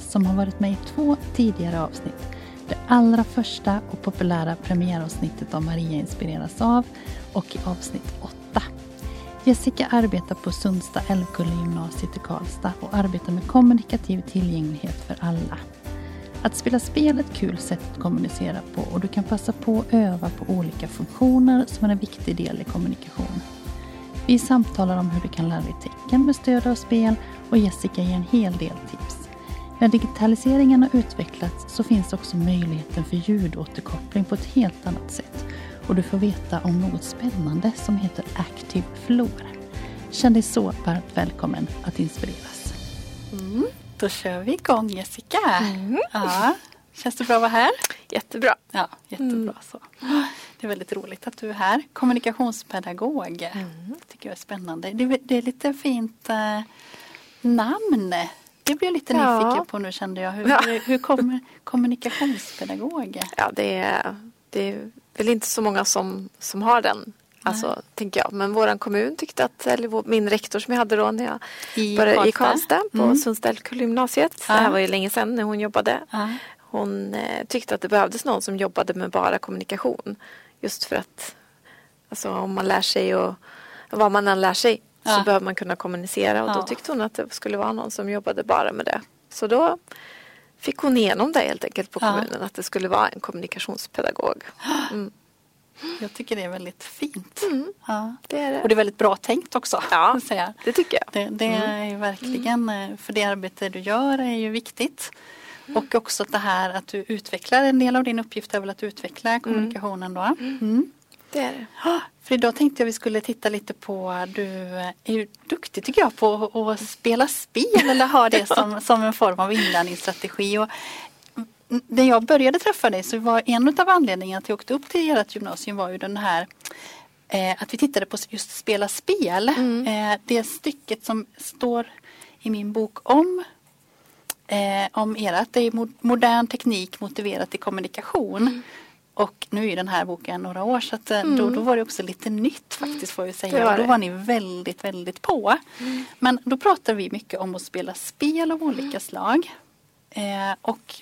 som har varit med i två tidigare avsnitt. Det allra första och populära premiäravsnittet av Maria inspireras av och i avsnitt 8. Jessica arbetar på Sundsta-Älvkullegymnasiet i Karlstad och arbetar med kommunikativ tillgänglighet för alla. Att spela spel är ett kul sätt att kommunicera på och du kan passa på att öva på olika funktioner som är en viktig del i kommunikation. Vi samtalar om hur du kan lära dig tecken med stöd av spel och Jessica ger en hel del tips. När digitaliseringen har utvecklats så finns också möjligheten för ljudåterkoppling på ett helt annat sätt och du får veta om något spännande som heter Active Floor. Känn dig så varmt välkommen att inspireras. Mm, då kör vi igång Jessica. Mm. Ja. Känns det bra att vara här? Jättebra. Ja, jättebra. Mm. Så. Det är väldigt roligt att du är här. Kommunikationspedagog. Mm. tycker jag är spännande. Det, det är lite fint eh, namn. Det blir jag lite ja. nyfiken på nu kände jag. Hur, ja. hur, kommer kommunikationspedagog? Ja, det är, det är väl inte så många som, som har den Alltså, tänker jag. Men vår kommun tyckte att, eller min rektor som jag hade då när jag I började Karlstad. i Karlstad på mm. Sundställs Ja. Det här var ju länge sedan när hon jobbade. Ja. Hon eh, tyckte att det behövdes någon som jobbade med bara kommunikation. Just för att alltså, om man lär sig och vad man än lär sig ja. så behöver man kunna kommunicera och ja. då tyckte hon att det skulle vara någon som jobbade bara med det. Så då fick hon igenom det helt enkelt på kommunen att det skulle vara en kommunikationspedagog. Mm. Jag tycker det är väldigt fint. Mm. Ja. Det är det. Och det är väldigt bra tänkt också. Ja, det tycker jag. Det, det mm. är verkligen, eh, för det arbete du gör är ju viktigt. Mm. Och också det här att du utvecklar, en del av din uppgift är väl att utveckla mm. kommunikationen då. Det är det. För idag tänkte jag vi skulle titta lite på, du är ju duktig tycker jag på att spela spel eller ha det som, som en form av inlärningsstrategi. Och när jag började träffa dig så var en av anledningarna till att jag åkte upp till ert gymnasium var ju den här eh, att vi tittade på just spela spel. Mm. Eh, det stycket som står i min bok om eh, om ert, det är modern teknik motiverat till kommunikation. Mm. Och nu är den här boken några år så att, eh, mm. då, då var det också lite nytt faktiskt får jag säga. Var då var ni väldigt, väldigt på. Mm. Men då pratar vi mycket om att spela spel av olika mm. slag. Eh, och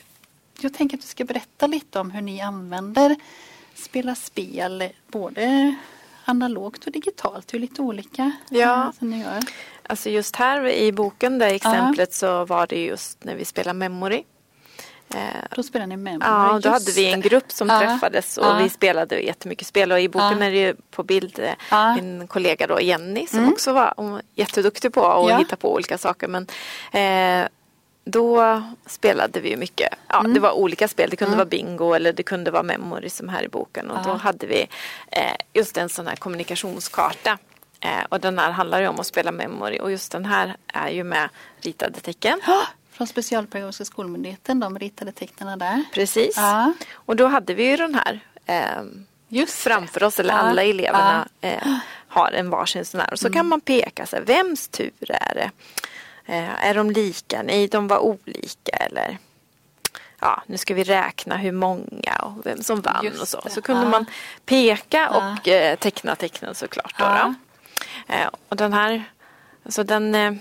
jag tänker att du ska berätta lite om hur ni använder spela spel både analogt och digitalt. Det är lite olika. Ja, som ni gör. alltså just här i boken, det exemplet, uh. så var det just när vi spelar memory. Eh, då spelade ni memory? Ja, då just hade vi en grupp som uh. träffades och uh. vi spelade jättemycket spel och i boken är det ju på bild uh. min kollega då Jenny som mm. också var jätteduktig på att ja. hitta på olika saker men eh, då spelade vi mycket. Ja, mm. Det var olika spel. Det kunde mm. vara bingo eller det kunde vara memory som här i boken. Och ja. då hade vi eh, just en sån här kommunikationskarta. Eh, och den här handlar ju om att spela memory och just den här är ju med ritade tecken. Från Specialpedagogiska skolmyndigheten, de ritade tecknen där. Precis. Ja. Och då hade vi ju den här eh, just framför oss, eller alla eleverna eh, har en varsin sån här. Och så mm. kan man peka, så här, vems tur är det? Eh, är de lika? Nej, de var olika eller ja, nu ska vi räkna hur många och vem som vann Just och så. Det. Så kunde ja. man peka och eh, teckna tecknen såklart. Då, ja. då. Eh, och den här, alltså den eh,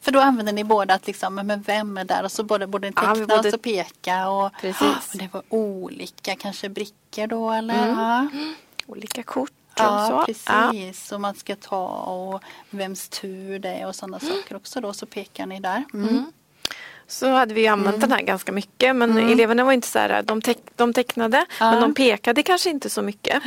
för då använder ni båda att liksom, men vem är där och så både, både teckna ja, både... och så peka och, Precis. och det var olika kanske brickor då eller? Mm. Ja. Olika kort. Ja, precis. Ja. Och man ska ta och vems tur det är och sådana mm. saker också då. Så pekar ni där. Mm. Mm. så hade vi använt mm. den här ganska mycket men mm. eleverna var inte så här, de, teck, de tecknade ja. men de pekade kanske inte så mycket.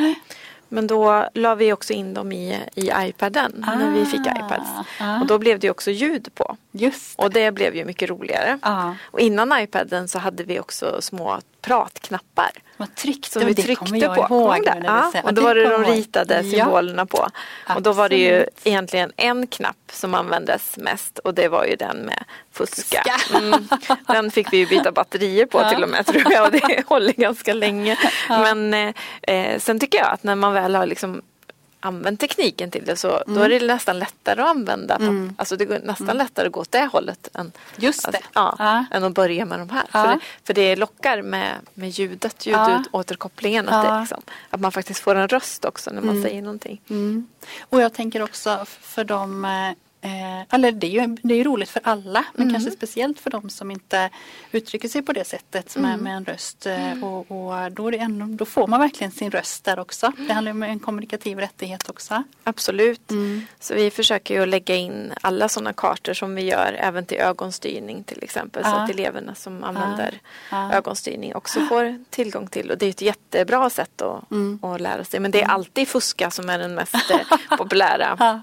Men då la vi också in dem i, i iPaden ah, när vi fick ah, iPads. Ah. Och då blev det också ljud på. Just det. Och det blev ju mycket roligare. Ah. Och innan iPaden så hade vi också små pratknappar. Vad tryckte som vi det tryckte jag på. Ihåg ja, och då var det de ritade symbolerna på. Absolut. Och då var det ju egentligen en knapp som användes mest och det var ju den med fuska. Mm. Den fick vi ju byta batterier på ja. till och med tror jag och det håller ganska länge. Ja. Men eh, eh, sen tycker jag att när man väl har liksom använt tekniken till det så mm. då är det nästan lättare att använda. Mm. Alltså det går nästan mm. lättare att gå åt det hållet än, Just det. Att, ja, ja. än att börja med de här. Ja. För, det, för det lockar med, med ljudet, ljudåterkopplingen. Att, det liksom, att man faktiskt får en röst också när man mm. säger någonting. Mm. Och jag tänker också för de eh, eller det är ju det är roligt för alla men mm. kanske speciellt för de som inte uttrycker sig på det sättet mm. med, med en röst. Eh, mm. Och, och, då, ändå, då får man verkligen sin röst där också. Det handlar om en kommunikativ rättighet också. Absolut. Mm. Så vi försöker ju lägga in alla sådana kartor som vi gör även till ögonstyrning till exempel. Ja. Så att eleverna som använder ja. ögonstyrning också får tillgång till. Och det är ett jättebra sätt att, mm. att lära sig. Men det är mm. alltid fuska som är den mest eh, populära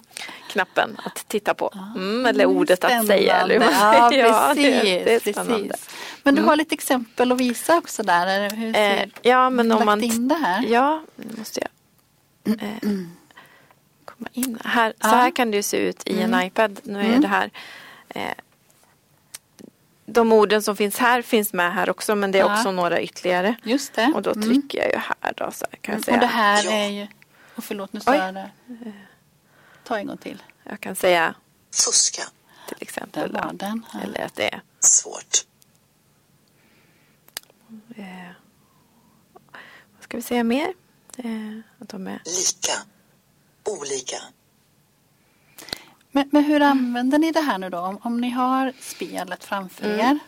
knappen att titta på. Mm, eller ordet spännande. att säga. Eller ja, ja, precis, det, det är spännande. Precis. Men du har mm. lite exempel att visa också där. Hur ser, eh, ja, men om man... in det här? Ja, nu måste jag eh, komma in. Här, så här kan det se ut i en mm. iPad. Nu är mm. det här eh, de orden som finns här finns med här också men det är också några ytterligare. Just det. Och då trycker jag ju här då så här kan jag säga. Och det här är ju, och förlåt nu stör jag Ta en gång till. Jag kan säga fuska. Till exempel. Där var den. Ja. Eller att det är svårt. Eh, vad ska vi säga mer? Eh, att de är lika. Olika. Men, men, hur använder ni det här nu då? Om, om ni har spelet framför mm. er.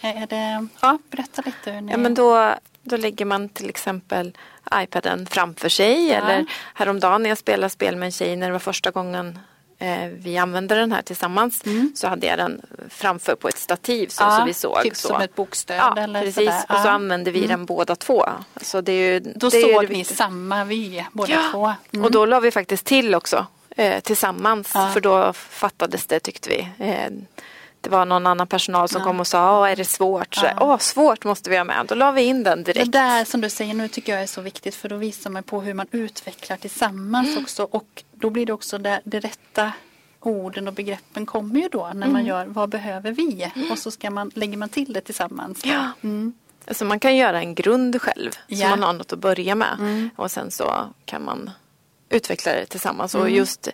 Är det, ja, berätta lite hur ni... Ja, men då, då lägger man till exempel iPaden framför sig. Ja. Eller häromdagen när jag spelade spel med en tjej när det var första gången eh, vi använde den här tillsammans mm. så hade jag den framför på ett stativ så, ja, så vi såg. Typ så. som ett bokstöd ja, eller precis. Sådär. Och så använde vi mm. den båda två. Så det är ju, då det såg ni samma vy båda ja. två. Mm. Och då la vi faktiskt till också eh, tillsammans för då fattades det tyckte vi. Eh, det var någon annan personal som ja. kom och sa, Åh, är det svårt? Så. Åh, svårt måste vi ha med. Då la vi in den direkt. Det där som du säger nu tycker jag är så viktigt för då visar man på hur man utvecklar tillsammans mm. också och då blir det också det, det rätta orden och begreppen kommer ju då när mm. man gör vad behöver vi och så ska man, lägger man till det tillsammans. Ja. Mm. Alltså man kan göra en grund själv ja. så man har något att börja med mm. och sen så kan man utveckla det tillsammans. Mm. Och just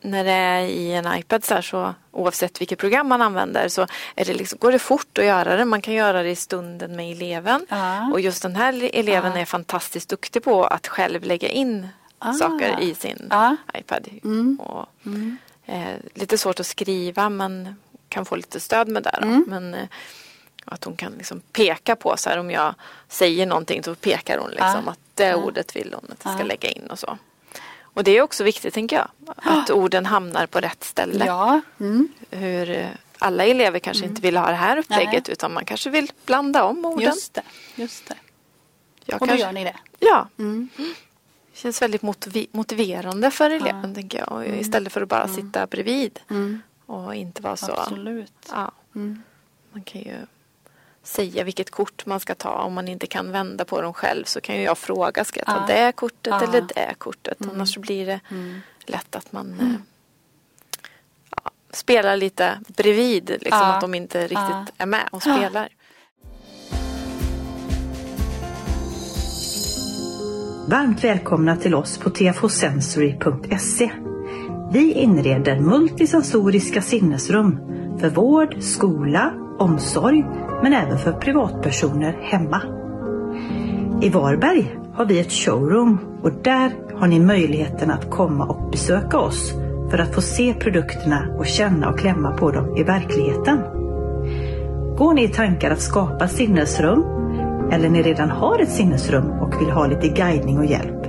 när det är i en iPad så, här, så oavsett vilket program man använder så det liksom, går det fort att göra det. Man kan göra det i stunden med eleven. Ah. Och just den här eleven ah. är fantastiskt duktig på att själv lägga in ah. saker i sin iPad. Mm. Och, mm. Eh, lite svårt att skriva men kan få lite stöd med det. Mm. Men, eh, att hon kan liksom peka på så här om jag säger någonting så pekar hon liksom att det ordet vill hon att jag ska lägga in och så. Och det är också viktigt tänker jag. Att orden hamnar på rätt ställe. Ja. Mm. Hur eh, alla elever kanske mm. inte vill ha det här upplägget Nej. utan man kanske vill blanda om orden. Just det. Just det. Jag och då gör ni det? Ja. Mm. Det känns väldigt motiv motiverande för eleven ja. tänker jag. Mm. Istället för att bara mm. sitta bredvid. Mm. Och inte vara så. Absolut. Ja. Man kan ju säga vilket kort man ska ta. Om man inte kan vända på dem själv så kan ju jag fråga, ska jag ta ah. det kortet ah. eller det kortet? Mm. Annars så blir det mm. lätt att man mm. ja, spelar lite bredvid, liksom ah. att de inte riktigt är med och spelar. Varmt välkomna till oss på tfsensory.se. Vi inreder multisensoriska sinnesrum för vård, skola, omsorg men även för privatpersoner hemma. I Varberg har vi ett showroom och där har ni möjligheten att komma och besöka oss för att få se produkterna och känna och klämma på dem i verkligheten. Går ni i tankar att skapa sinnesrum eller ni redan har ett sinnesrum och vill ha lite guidning och hjälp?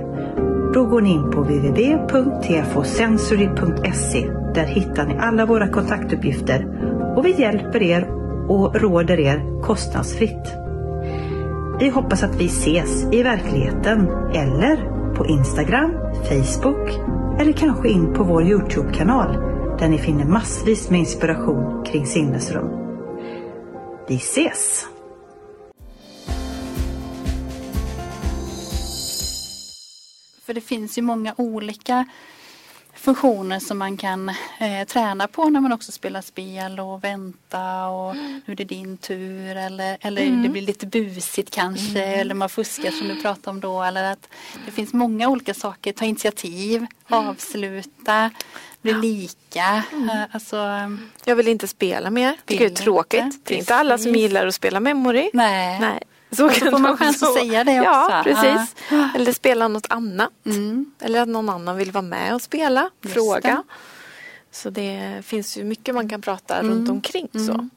Då går ni in på www.tfosensory.se. Där hittar ni alla våra kontaktuppgifter och vi hjälper er och råder er kostnadsfritt. Vi hoppas att vi ses i verkligheten eller på Instagram, Facebook eller kanske in på vår Youtube-kanal där ni finner massvis med inspiration kring sinnesrum. Vi ses! För det finns ju många olika funktioner som man kan eh, träna på när man också spelar spel och vänta och mm. nu är det din tur eller, eller mm. det blir lite busigt kanske mm. eller man fuskar som du pratade om då eller att det finns många olika saker, ta initiativ, mm. avsluta, bli lika. Mm. Eh, alltså, jag vill inte spela mer, tycker det är tråkigt. Det är inte alla som gillar att spela memory. Nej. Nej. Så, så får man chans att säga det också. Ja, precis. Ja. Eller spela något annat. Mm. Eller att någon annan vill vara med och spela. Just Fråga. Det. Så det finns ju mycket man kan prata mm. runt omkring. Så. Mm.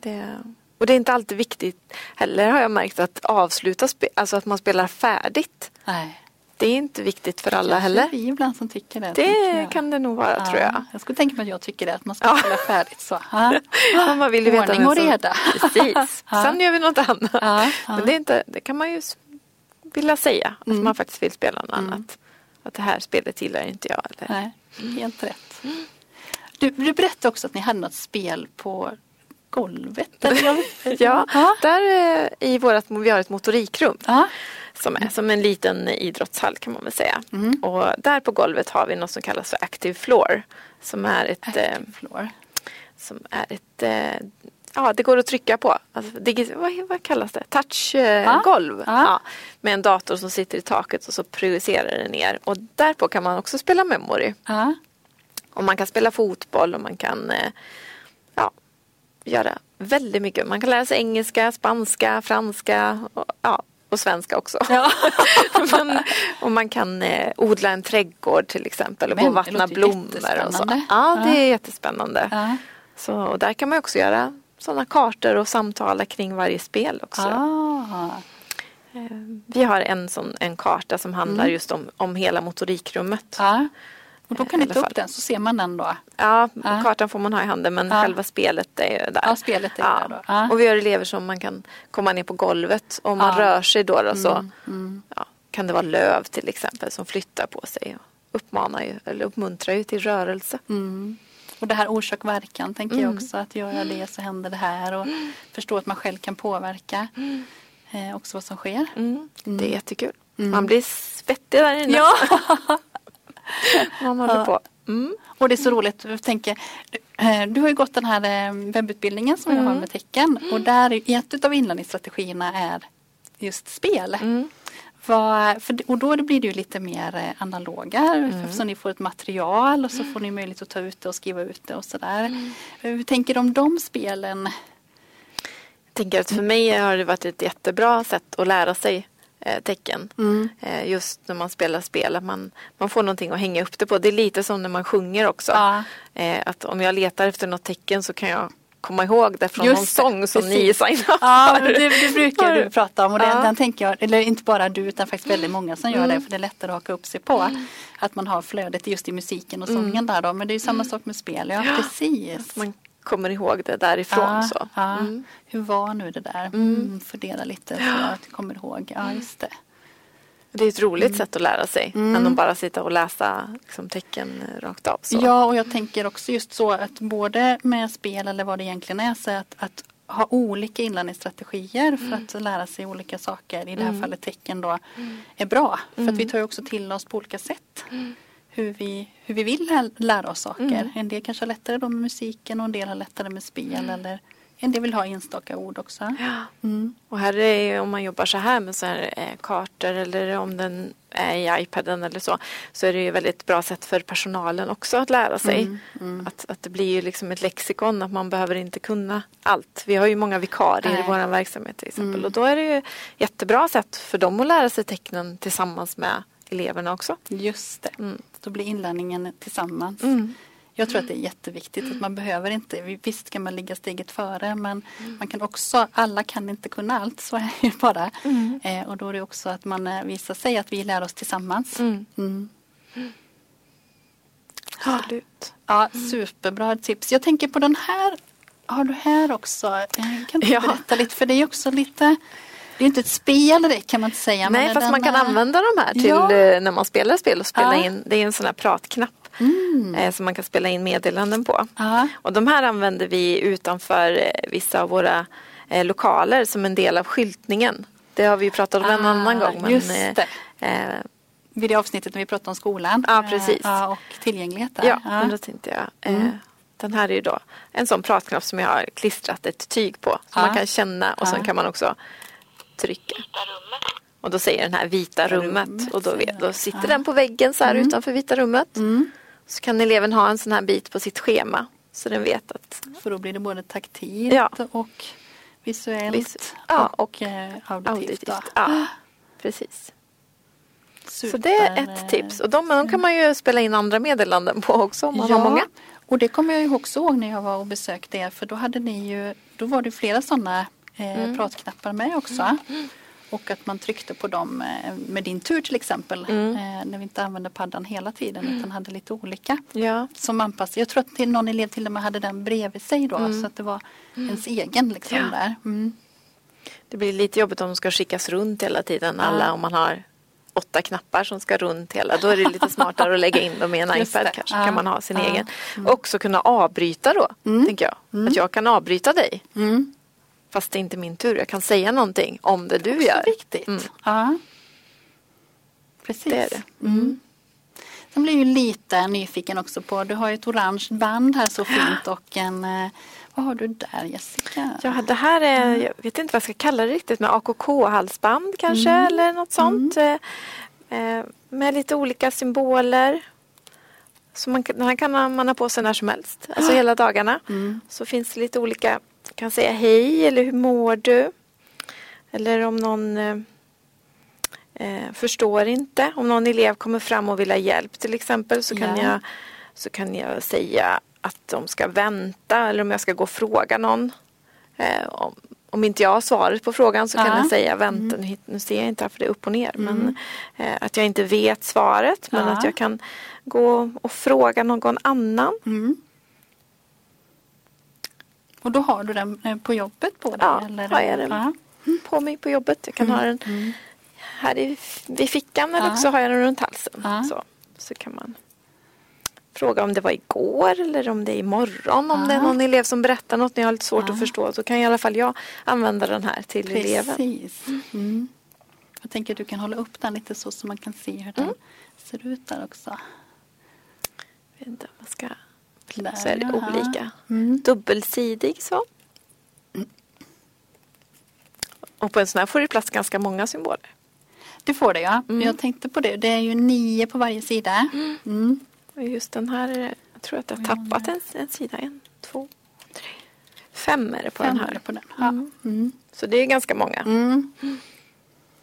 Det, och det är inte alltid viktigt heller har jag märkt att avsluta, alltså att man spelar färdigt. Nej. Det är inte viktigt för alla heller. Det är ibland som tycker det. Det kan det nog vara ja, tror jag. Jag skulle tänka mig att jag tycker det, att man ska ja. färdigt så. Ja. man vill ju Ordning veta och reda. Precis. Sen gör vi något annat. Men det, är inte, det kan man ju vilja säga, mm. att man faktiskt vill spela något mm. annat. Att det här spelet gillar inte jag. Eller? Nej, helt rätt. Du, du berättade också att ni hade något spel på golvet. Ja, där eh, i vårt, vi har ett motorikrum. Som är som en liten idrottshall kan man väl säga. Mm. Och där på golvet har vi något som kallas för Active Floor. Som är ett, Active eh, floor. Som är ett eh, Ja, det går att trycka på. Alltså, det, vad, vad kallas det? Touchgolv. Eh, ja. med en dator som sitter i taket och så projicerar det ner. Och därpå kan man också spela memory. Ja. Och man kan spela fotboll och man kan eh, ja, göra väldigt mycket. Man kan lära sig engelska, spanska, franska. Och, ja, och svenska också. Ja. man, och man kan eh, odla en trädgård till exempel och Men, vattna blommor. Och så. Ja, ja, det är jättespännande. Ja. Så, och där kan man också göra sådana kartor och samtala kring varje spel också. Ah. Eh, vi har en, sån, en karta som handlar mm. just om, om hela motorikrummet. Ah. Och då kan ni ta upp den så ser man den då? Ja, ja. kartan får man ha i handen men ja. själva spelet är där. Ja, spelet är ja. där då. Och vi har elever som man kan komma ner på golvet. Om man rör sig då, då så mm. Mm. kan det vara löv till exempel som flyttar på sig. Och uppmanar ju, eller uppmuntrar ju till rörelse. Mm. Och det här orsak verkan tänker jag mm. också. Att göra det så händer det här och mm. förstå att man själv kan påverka mm. eh, också vad som sker. Det är jättekul. Man blir svettig där inne. Ja. Man håller på. Mm. Och det är så roligt, jag tänker, eh, du har ju gått den här eh, webbutbildningen som mm. jag har med tecken och där ett av inlärningsstrategierna är just spel. Mm. Vad, för, och då blir det ju lite mer eh, analoga mm. eftersom ni får ett material och så får ni möjlighet att ta ut det och skriva ut det och sådär. Mm. Hur tänker du om de spelen? Jag tänker att för mig har det varit ett jättebra sätt att lära sig tecken. Mm. Eh, just när man spelar spel, att man, man får någonting att hänga upp det på. Det är lite som när man sjunger också. Ja. Eh, att om jag letar efter något tecken så kan jag komma ihåg det från Just någon sång som precis. ni signade Ja, det, det brukar du prata om och det, ja. den tänker jag, eller inte bara du utan faktiskt väldigt många som gör mm. det för det är lättare att haka upp sig på. Mm. Att man har flödet just i musiken och sången mm. där då men det är ju samma mm. sak med spel, ja, precis. Man kommer ihåg det därifrån. Ja, så. Ja. Mm. Hur var nu det där? Mm. mm fundera lite så att jag kommer ihåg. Ja, just det. Det är ett roligt mm. sätt att lära sig mm. än att bara sitta och läsa liksom, tecken rakt av. Så. Ja, och jag tänker också just så att både med spel eller vad det egentligen är så att, att ha olika inlärningsstrategier för mm. att lära sig olika saker, i det här mm. fallet tecken då, mm. är bra. För att vi mm. tar också till oss på olika sätt hur vi, hur vi vill lära oss saker. En del kanske har lättare då med musiken och en del har lättare med spel eller en del vill ha enstaka ord också. Ja. Mm. Och här är om man jobbar så här med så här, eh, kartor eller om den är i iPaden eller så så är det ju ett väldigt bra sätt för personalen också att lära sig. Mm. Mm. Att, att det blir ju liksom ett lexikon att man behöver inte kunna allt. Vi har ju många vikarier Nej. i vår verksamhet till exempel mm. och då är det ju jättebra sätt för dem att lära sig tecknen tillsammans med eleverna också. Just det, mm. då blir inlärningen tillsammans. Mm. Jag tror att det är jätteviktigt att man behöver inte, visst kan man ligga steget före men mm. man kan också, alla kan inte kunna allt, så är det bara. Mm. Eh, och då är det också att man eh, visar sig att vi lär oss tillsammans. Mm. mm. Absolut. Ja, superbra tips. Jag tänker på den här har du här också? Kan du ja. berätta lite? För det är också lite det är inte ett spel det kan man inte säga. Nej, fast man kan använda de här till ja. Eh, när man spelar spel och spela ja. in. Det är en sån här pratknapp mm. eh, som man kan spela in meddelanden på. Ja. Och de här använder vi utanför eh, vissa av våra eh, lokaler som en del av skyltningen. Det har vi pratat om en ah, annan gång. Men, just det. Eh, Vid det avsnittet när vi pratade om skolan. Ja, precis. Ja, och tillgänglighet. Ja, men då tänkte jag. Mm. Den här är ju då en sån pratknapp som jag har klistrat ett tyg på. Som man kan känna och sen kan man också trycka. Och då säger den här vita rummet, rummet och då, då sitter ja. den på väggen så här mm. utanför vita rummet. Mm. Så kan eleven ha en sån här bit på sitt schema så den vet att... För då blir det både taktilt ja. och visuellt Vis ja, och, och eh, auditivt. auditivt. Ja, precis. Super. Så det är ett tips och de, de kan man ju spela in andra meddelanden på också om man ja. har många. Och det kommer jag ju också ihåg när jag var och besökte er för då hade ni ju, då var det flera sådana mm. pratknappar med också. Mm. Och att man tryckte på dem eh, med din tur till exempel. Mm. Eh, när vi inte använde paddan hela tiden mm. utan hade lite olika. Ja. Som anpassade. Jag tror att till någon elev till och med hade den bredvid sig då. Mm. Så att det var ens egen liksom ja. där. Mm. Det blir lite jobbigt om de ska skickas runt hela tiden. Alla om man har åtta knappar som ska runt hela. Då är det lite smartare att lägga in dem i en Just iPad. Det. Kanske ja. kan man ha sin ja. egen. Mm. Också kunna avbryta då. Mm. Tänker jag. Mm. Att jag kan avbryta dig. Fast det är inte min tur. Jag kan säga någonting om det du gör. Viktigt. Mm. Ja. Precis. Det är det. Mm. Sen blir jag lite nyfiken också på, du har ju ett orange band här så fint och en eh, vad har du där Jessica? Ja, det här är, mm. jag vet inte vad jag ska kalla det riktigt, med AKK-halsband kanske mm. eller något sånt. Mm. Eh, eh, med lite olika symboler. Så man, den här kan man ha på sig när som helst, alltså hela dagarna. Mm. Så finns det lite olika kan säga hej eller hur mår du? Eller om någon eh, eh, förstår inte. Om någon elev kommer fram och vill ha hjälp till exempel så kan, yeah. jag, så kan jag säga att de ska vänta eller om jag ska gå och fråga någon. Eh, om, om inte jag har svaret på frågan så kan ja. jag säga vänta mm. nu, ser jag inte för det är upp och ner. Mm. Men eh, att jag inte vet svaret men ja. att jag kan gå och fråga någon annan. Mm. Och då har du den eh, på jobbet på dig? Ja, eller? har jag den ja. på mig på jobbet. Jag kan mm. ha den mm. här i, vid fickan eller också har jag den runt halsen. Så, så kan man fråga om det var igår eller om det är imorgon. Om det är någon elev som berättar något när jag har lite svårt att förstå så kan i alla fall jag använda den här till Precis. eleven. Mm. Jag tänker att du kan hålla upp den lite så så man kan se hur den mm. ser ut där också. Jag vet inte om jag ska där, så är det aha. olika. Mm. Dubbelsidig så. Och på en sån här får det plats ganska många symboler. Det får det ja. Mm. Jag tänkte på det. Det är ju nio på varje sida. Mm. mm. Just den här, jag tror att jag har tappat en, en sida. En, två, tre, fem är det på fem den här. På den. Ja. Mm. mm. Så det är ganska många.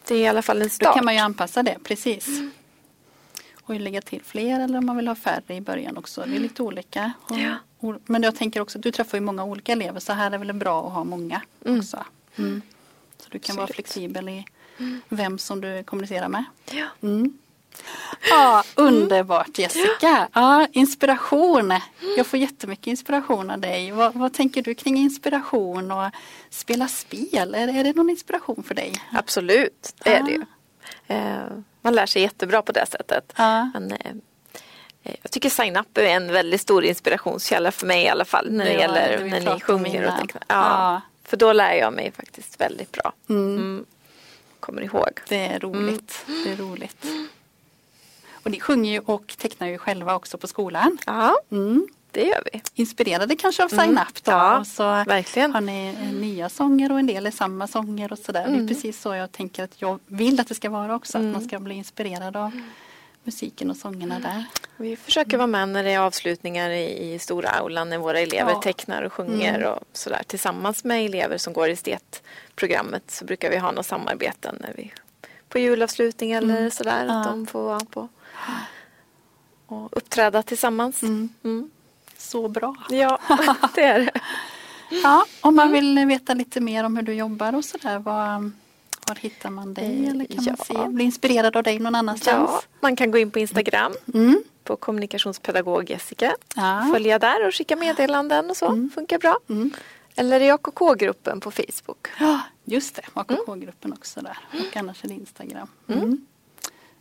Det är i alla fall en start. Då kan man ju anpassa det, precis och lägga till fler eller om man vill ha färre i början också. Det är lite olika. Ja. Men jag tänker också att du träffar ju många olika elever så här är väl bra att ha många mm. också. Mm. Så du kan Absolut. vara flexibel i mm. vem som du kommunicerar med. Ja. Mm. Ja, underbart Jessica. Ja, inspiration. Jag får jättemycket inspiration av dig. Vad, vad tänker du kring inspiration och spela spel? Är, är det någon inspiration för dig? Absolut, det är det ju. Man lär sig jättebra på det sättet. Ja. Men, eh, eh, jag tycker Sign Up är en väldigt stor inspirationskälla för mig i alla fall när det, det gäller det när ni sjunger. Och tänker, ja, ja, För då lär jag mig faktiskt väldigt bra. Mm. Mm. Kommer ihåg. Det är roligt. Mm. Det är roligt. Och ni sjunger ju och tecknar ju själva också på skolan. Ja. Mm det gör vi. Inspirerade kanske av Sign mm. Up då? Ja, och så verkligen. Har ni eh, nya sånger och en del är samma sånger och sådär. Mm. Det är mm. precis så jag tänker att jag vill att det ska vara också. Mm. Att man ska bli inspirerad av musiken och sångerna mm. där. Vi försöker vara med när det är avslutningar i, i stora aulan när våra elever ja. tecknar och sjunger mm. och sådär. Tillsammans med elever som går i estetprogrammet så brukar vi ha något samarbete när vi på julavslutning eller mm. sådär. Att de får vara på och uppträda tillsammans. Mm så bra. Ja, det är det. ja, om man vill veta lite mer om hur du jobbar och sådär, var, var hittar man dig? Eller kan ja. man se, bli inspirerad av dig någon annanstans? Ja, man kan gå in på Instagram. Mm. på kommunikationspedagog Jessica. Ja. Följa där och skicka meddelanden och så. Mm. Funkar bra. Mm. Eller i AKK-gruppen på Facebook. Ja, just det. AKK-gruppen också där. Och annars är det Instagram. Mm. mm.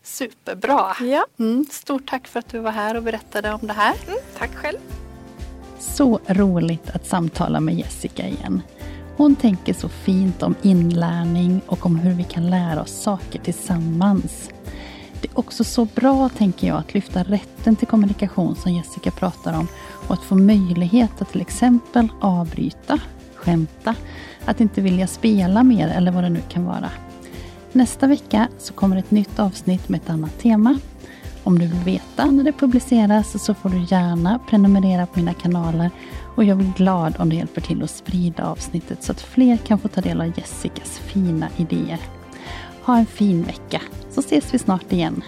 Superbra! Ja. Mm. Stort tack för att du var här och berättade om det här. Mm, tack själv! Så roligt att samtala med Jessica igen. Hon tänker så fint om inlärning och om hur vi kan lära oss saker tillsammans. Det är också så bra, tänker jag, att lyfta rätten till kommunikation som Jessica pratar om och att få möjlighet att till exempel avbryta, skämta, att inte vilja spela mer eller vad det nu kan vara. Nästa vecka så kommer ett nytt avsnitt med ett annat tema. Om du vill veta när det publiceras så får du gärna prenumerera på mina kanaler och jag blir glad om du hjälper till att sprida avsnittet så att fler kan få ta del av Jessicas fina idéer. Ha en fin vecka så ses vi snart igen.